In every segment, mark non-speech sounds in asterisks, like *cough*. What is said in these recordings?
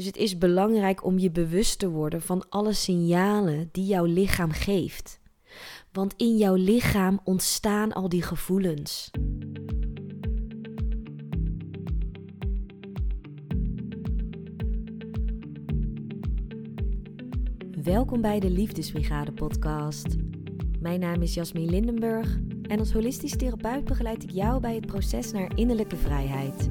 Dus het is belangrijk om je bewust te worden van alle signalen die jouw lichaam geeft. Want in jouw lichaam ontstaan al die gevoelens. Welkom bij de Liefdesbrigade podcast. Mijn naam is Jasmin Lindenburg en als holistisch therapeut begeleid ik jou bij het proces naar innerlijke vrijheid.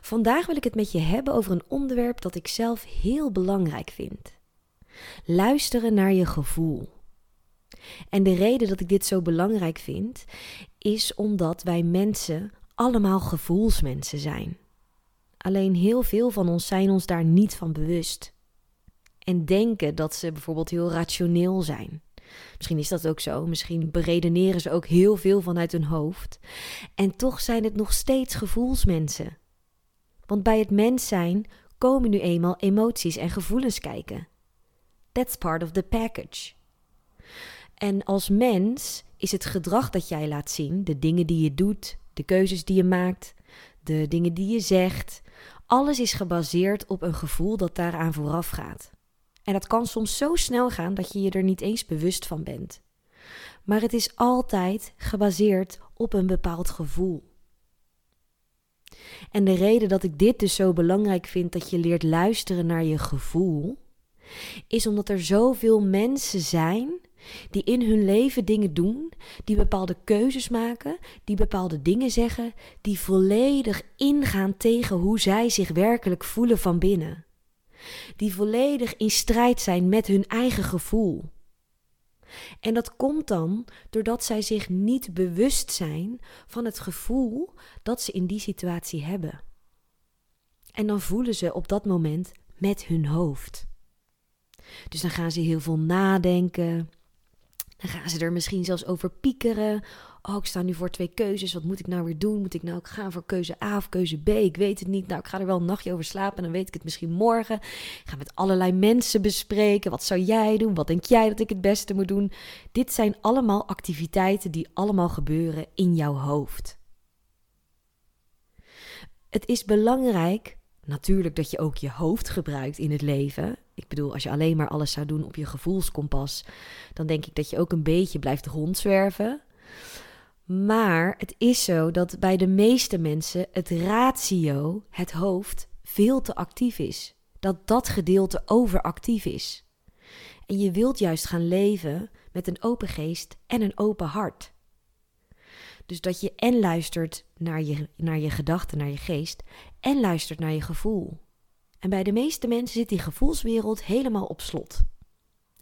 Vandaag wil ik het met je hebben over een onderwerp dat ik zelf heel belangrijk vind. Luisteren naar je gevoel. En de reden dat ik dit zo belangrijk vind, is omdat wij mensen allemaal gevoelsmensen zijn. Alleen heel veel van ons zijn ons daar niet van bewust. En denken dat ze bijvoorbeeld heel rationeel zijn. Misschien is dat ook zo. Misschien beredeneren ze ook heel veel vanuit hun hoofd. En toch zijn het nog steeds gevoelsmensen. Want bij het mens zijn komen nu eenmaal emoties en gevoelens kijken. That's part of the package. En als mens is het gedrag dat jij laat zien, de dingen die je doet, de keuzes die je maakt, de dingen die je zegt, alles is gebaseerd op een gevoel dat daaraan vooraf gaat. En dat kan soms zo snel gaan dat je je er niet eens bewust van bent. Maar het is altijd gebaseerd op een bepaald gevoel. En de reden dat ik dit dus zo belangrijk vind dat je leert luisteren naar je gevoel, is omdat er zoveel mensen zijn die in hun leven dingen doen, die bepaalde keuzes maken, die bepaalde dingen zeggen, die volledig ingaan tegen hoe zij zich werkelijk voelen van binnen. Die volledig in strijd zijn met hun eigen gevoel. En dat komt dan doordat zij zich niet bewust zijn van het gevoel dat ze in die situatie hebben. En dan voelen ze op dat moment met hun hoofd. Dus dan gaan ze heel veel nadenken. Dan gaan ze er misschien zelfs over piekeren oh, ik sta nu voor twee keuzes. Wat moet ik nou weer doen? Moet ik nou gaan voor keuze A of keuze B? Ik weet het niet. Nou, ik ga er wel een nachtje over slapen en dan weet ik het misschien morgen. Ik ga met allerlei mensen bespreken. Wat zou jij doen? Wat denk jij dat ik het beste moet doen? Dit zijn allemaal activiteiten die allemaal gebeuren in jouw hoofd. Het is belangrijk natuurlijk dat je ook je hoofd gebruikt in het leven. Ik bedoel, als je alleen maar alles zou doen op je gevoelskompas, dan denk ik dat je ook een beetje blijft rondzwerven. Maar het is zo dat bij de meeste mensen het ratio, het hoofd, veel te actief is. Dat dat gedeelte overactief is. En je wilt juist gaan leven met een open geest en een open hart. Dus dat je en luistert naar je, naar je gedachten, naar je geest, en luistert naar je gevoel. En bij de meeste mensen zit die gevoelswereld helemaal op slot.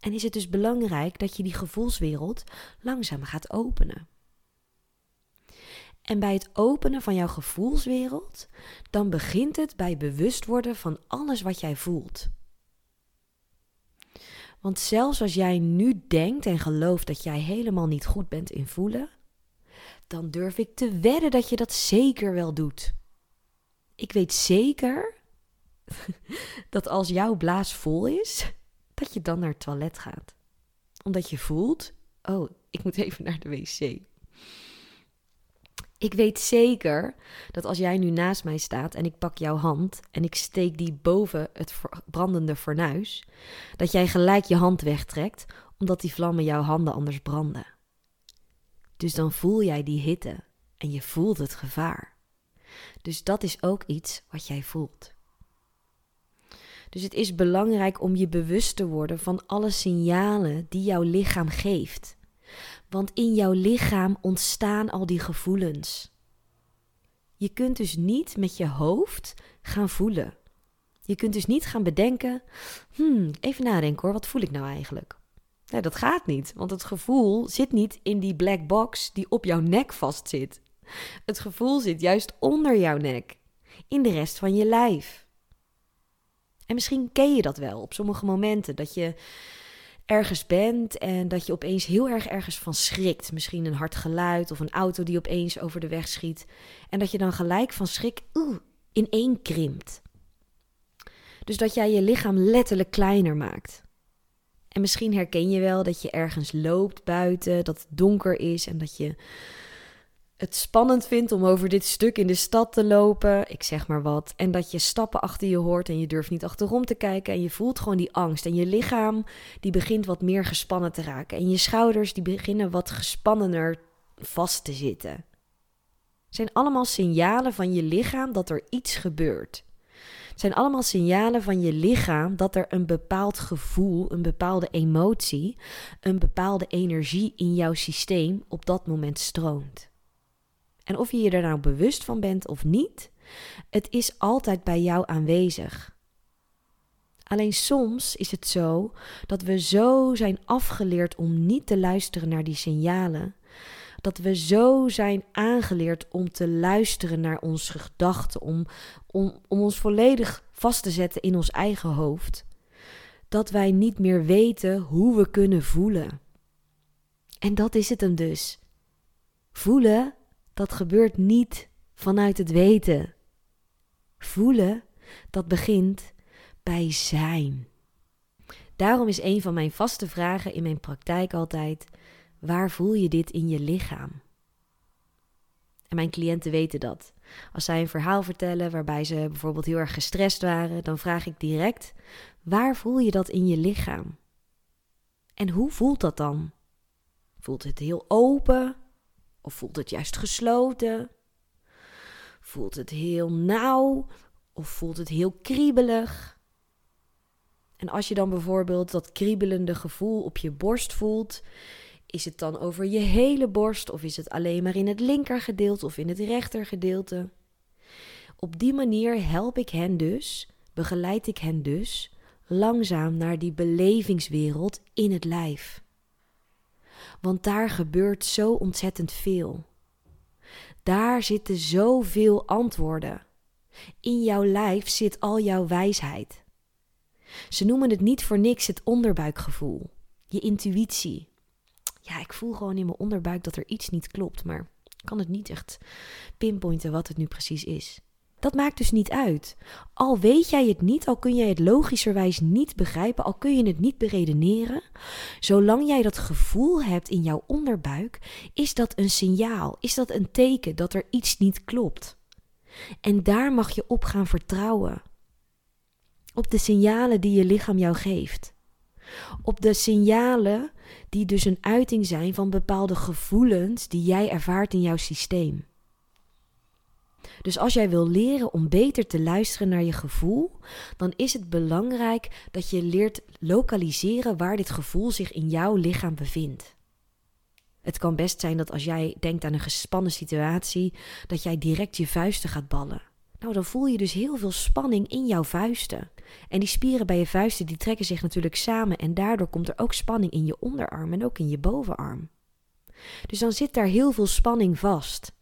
En is het dus belangrijk dat je die gevoelswereld langzaam gaat openen. En bij het openen van jouw gevoelswereld, dan begint het bij bewust worden van alles wat jij voelt. Want zelfs als jij nu denkt en gelooft dat jij helemaal niet goed bent in voelen, dan durf ik te wedden dat je dat zeker wel doet. Ik weet zeker *laughs* dat als jouw blaas vol is, dat je dan naar het toilet gaat. Omdat je voelt, oh, ik moet even naar de wc. Ik weet zeker dat als jij nu naast mij staat en ik pak jouw hand en ik steek die boven het brandende fornuis, dat jij gelijk je hand wegtrekt, omdat die vlammen jouw handen anders branden. Dus dan voel jij die hitte en je voelt het gevaar. Dus dat is ook iets wat jij voelt. Dus het is belangrijk om je bewust te worden van alle signalen die jouw lichaam geeft. Want in jouw lichaam ontstaan al die gevoelens. Je kunt dus niet met je hoofd gaan voelen. Je kunt dus niet gaan bedenken, hmm, even nadenken hoor, wat voel ik nou eigenlijk? Nee, dat gaat niet, want het gevoel zit niet in die black box die op jouw nek vastzit. Het gevoel zit juist onder jouw nek, in de rest van je lijf. En misschien ken je dat wel op sommige momenten dat je ergens bent en dat je opeens heel erg ergens van schrikt. Misschien een hard geluid of een auto die opeens over de weg schiet. En dat je dan gelijk van schrik oeh, ineen krimpt. Dus dat jij je lichaam letterlijk kleiner maakt. En misschien herken je wel dat je ergens loopt buiten, dat het donker is en dat je het spannend vindt om over dit stuk in de stad te lopen, ik zeg maar wat, en dat je stappen achter je hoort en je durft niet achterom te kijken en je voelt gewoon die angst en je lichaam die begint wat meer gespannen te raken en je schouders die beginnen wat gespannener vast te zitten. Zijn allemaal signalen van je lichaam dat er iets gebeurt. Zijn allemaal signalen van je lichaam dat er een bepaald gevoel, een bepaalde emotie, een bepaalde energie in jouw systeem op dat moment stroomt. En of je je er nou bewust van bent of niet, het is altijd bij jou aanwezig. Alleen soms is het zo dat we zo zijn afgeleerd om niet te luisteren naar die signalen, dat we zo zijn aangeleerd om te luisteren naar onze gedachten, om, om, om ons volledig vast te zetten in ons eigen hoofd, dat wij niet meer weten hoe we kunnen voelen. En dat is het hem dus. Voelen dat gebeurt niet vanuit het weten. Voelen, dat begint bij zijn. Daarom is een van mijn vaste vragen in mijn praktijk altijd: waar voel je dit in je lichaam? En mijn cliënten weten dat. Als zij een verhaal vertellen waarbij ze bijvoorbeeld heel erg gestrest waren, dan vraag ik direct: waar voel je dat in je lichaam? En hoe voelt dat dan? Voelt het heel open? Of voelt het juist gesloten? Voelt het heel nauw? Of voelt het heel kriebelig? En als je dan bijvoorbeeld dat kriebelende gevoel op je borst voelt, is het dan over je hele borst of is het alleen maar in het linkergedeelte of in het rechtergedeelte? Op die manier help ik hen dus, begeleid ik hen dus langzaam naar die belevingswereld in het lijf. Want daar gebeurt zo ontzettend veel. Daar zitten zoveel antwoorden. In jouw lijf zit al jouw wijsheid. Ze noemen het niet voor niks het onderbuikgevoel, je intuïtie. Ja, ik voel gewoon in mijn onderbuik dat er iets niet klopt, maar kan het niet echt pinpointen wat het nu precies is. Dat maakt dus niet uit. Al weet jij het niet, al kun jij het logischerwijs niet begrijpen, al kun je het niet beredeneren, zolang jij dat gevoel hebt in jouw onderbuik, is dat een signaal, is dat een teken dat er iets niet klopt. En daar mag je op gaan vertrouwen. Op de signalen die je lichaam jou geeft. Op de signalen die dus een uiting zijn van bepaalde gevoelens die jij ervaart in jouw systeem. Dus als jij wil leren om beter te luisteren naar je gevoel, dan is het belangrijk dat je leert lokaliseren waar dit gevoel zich in jouw lichaam bevindt. Het kan best zijn dat als jij denkt aan een gespannen situatie, dat jij direct je vuisten gaat ballen. Nou, dan voel je dus heel veel spanning in jouw vuisten. En die spieren bij je vuisten die trekken zich natuurlijk samen en daardoor komt er ook spanning in je onderarm en ook in je bovenarm. Dus dan zit daar heel veel spanning vast.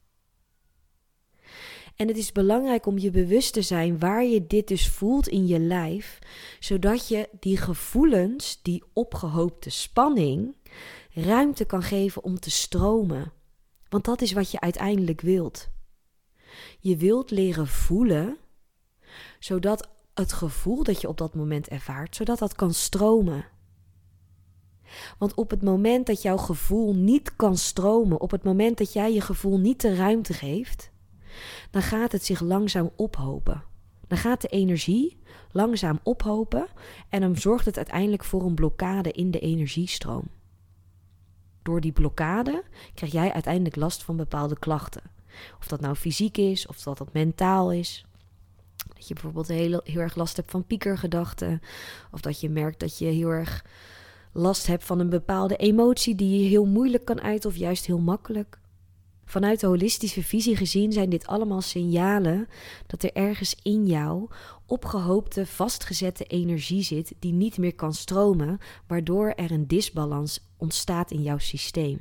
En het is belangrijk om je bewust te zijn waar je dit dus voelt in je lijf, zodat je die gevoelens, die opgehoopte spanning, ruimte kan geven om te stromen. Want dat is wat je uiteindelijk wilt. Je wilt leren voelen, zodat het gevoel dat je op dat moment ervaart, zodat dat kan stromen. Want op het moment dat jouw gevoel niet kan stromen, op het moment dat jij je gevoel niet de ruimte geeft, dan gaat het zich langzaam ophopen. Dan gaat de energie langzaam ophopen en dan zorgt het uiteindelijk voor een blokkade in de energiestroom. Door die blokkade krijg jij uiteindelijk last van bepaalde klachten. Of dat nou fysiek is, of dat dat mentaal is. Dat je bijvoorbeeld heel, heel erg last hebt van piekergedachten. Of dat je merkt dat je heel erg last hebt van een bepaalde emotie die je heel moeilijk kan uiten of juist heel makkelijk. Vanuit de holistische visie gezien zijn dit allemaal signalen dat er ergens in jou opgehoopte, vastgezette energie zit die niet meer kan stromen, waardoor er een disbalans ontstaat in jouw systeem.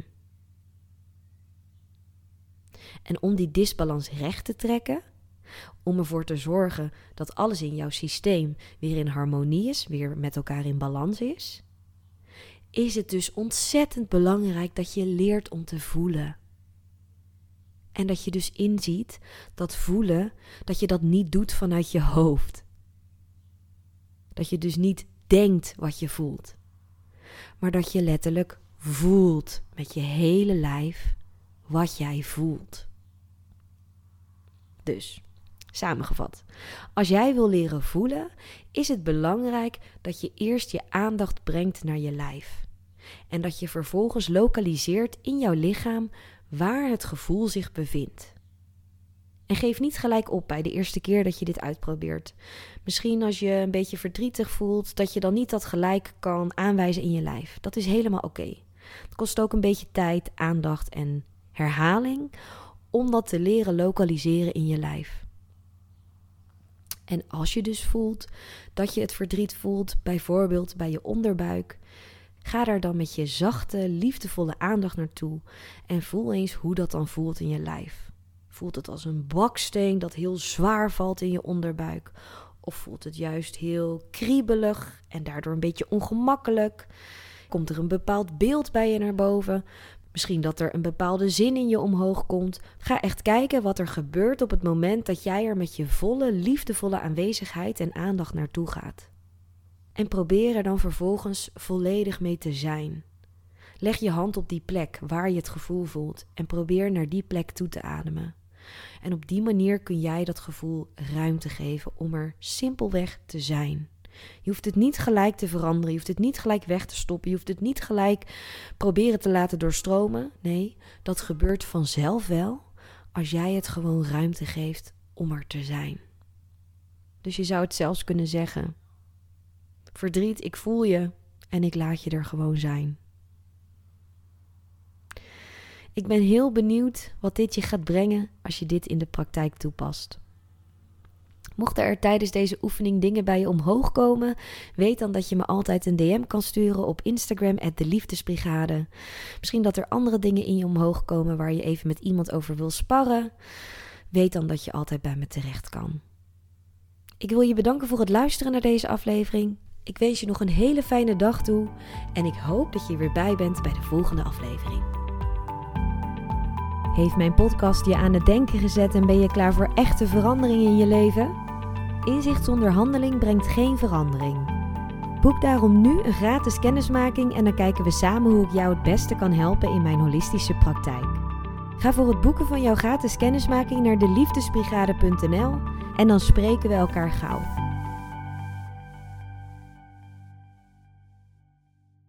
En om die disbalans recht te trekken, om ervoor te zorgen dat alles in jouw systeem weer in harmonie is, weer met elkaar in balans is, is het dus ontzettend belangrijk dat je leert om te voelen. En dat je dus inziet dat voelen, dat je dat niet doet vanuit je hoofd. Dat je dus niet denkt wat je voelt, maar dat je letterlijk voelt met je hele lijf wat jij voelt. Dus, samengevat, als jij wil leren voelen, is het belangrijk dat je eerst je aandacht brengt naar je lijf. En dat je vervolgens lokaliseert in jouw lichaam waar het gevoel zich bevindt. En geef niet gelijk op bij de eerste keer dat je dit uitprobeert. Misschien als je een beetje verdrietig voelt, dat je dan niet dat gelijk kan aanwijzen in je lijf. Dat is helemaal oké. Het kost ook een beetje tijd, aandacht en herhaling om dat te leren lokaliseren in je lijf. En als je dus voelt dat je het verdriet voelt, bijvoorbeeld bij je onderbuik, ga daar dan met je zachte, liefdevolle aandacht naartoe en voel eens hoe dat dan voelt in je lijf. Voelt het als een baksteen dat heel zwaar valt in je onderbuik? Of voelt het juist heel kriebelig en daardoor een beetje ongemakkelijk? Komt er een bepaald beeld bij je naar boven? Misschien dat er een bepaalde zin in je omhoog komt. Ga echt kijken wat er gebeurt op het moment dat jij er met je volle, liefdevolle aanwezigheid en aandacht naartoe gaat. En probeer er dan vervolgens volledig mee te zijn. Leg je hand op die plek waar je het gevoel voelt en probeer naar die plek toe te ademen. En op die manier kun jij dat gevoel ruimte geven om er simpelweg te zijn. Je hoeft het niet gelijk te veranderen, je hoeft het niet gelijk weg te stoppen, je hoeft het niet gelijk proberen te laten doorstromen. Nee, dat gebeurt vanzelf wel als jij het gewoon ruimte geeft om er te zijn. Dus je zou het zelfs kunnen zeggen: Verdriet, ik voel je en ik laat je er gewoon zijn. Ik ben heel benieuwd wat dit je gaat brengen als je dit in de praktijk toepast. Mochten er tijdens deze oefening dingen bij je omhoog komen, weet dan dat je me altijd een DM kan sturen op Instagram, de Liefdesbrigade. Misschien dat er andere dingen in je omhoog komen waar je even met iemand over wil sparren. Weet dan dat je altijd bij me terecht kan. Ik wil je bedanken voor het luisteren naar deze aflevering. Ik wens je nog een hele fijne dag toe en ik hoop dat je weer bij bent bij de volgende aflevering. Heeft mijn podcast je aan het denken gezet en ben je klaar voor echte verandering in je leven? Inzicht zonder handeling brengt geen verandering. Boek daarom nu een gratis kennismaking en dan kijken we samen hoe ik jou het beste kan helpen in mijn holistische praktijk. Ga voor het boeken van jouw gratis kennismaking naar deliefdesbrigade.nl en dan spreken we elkaar gauw.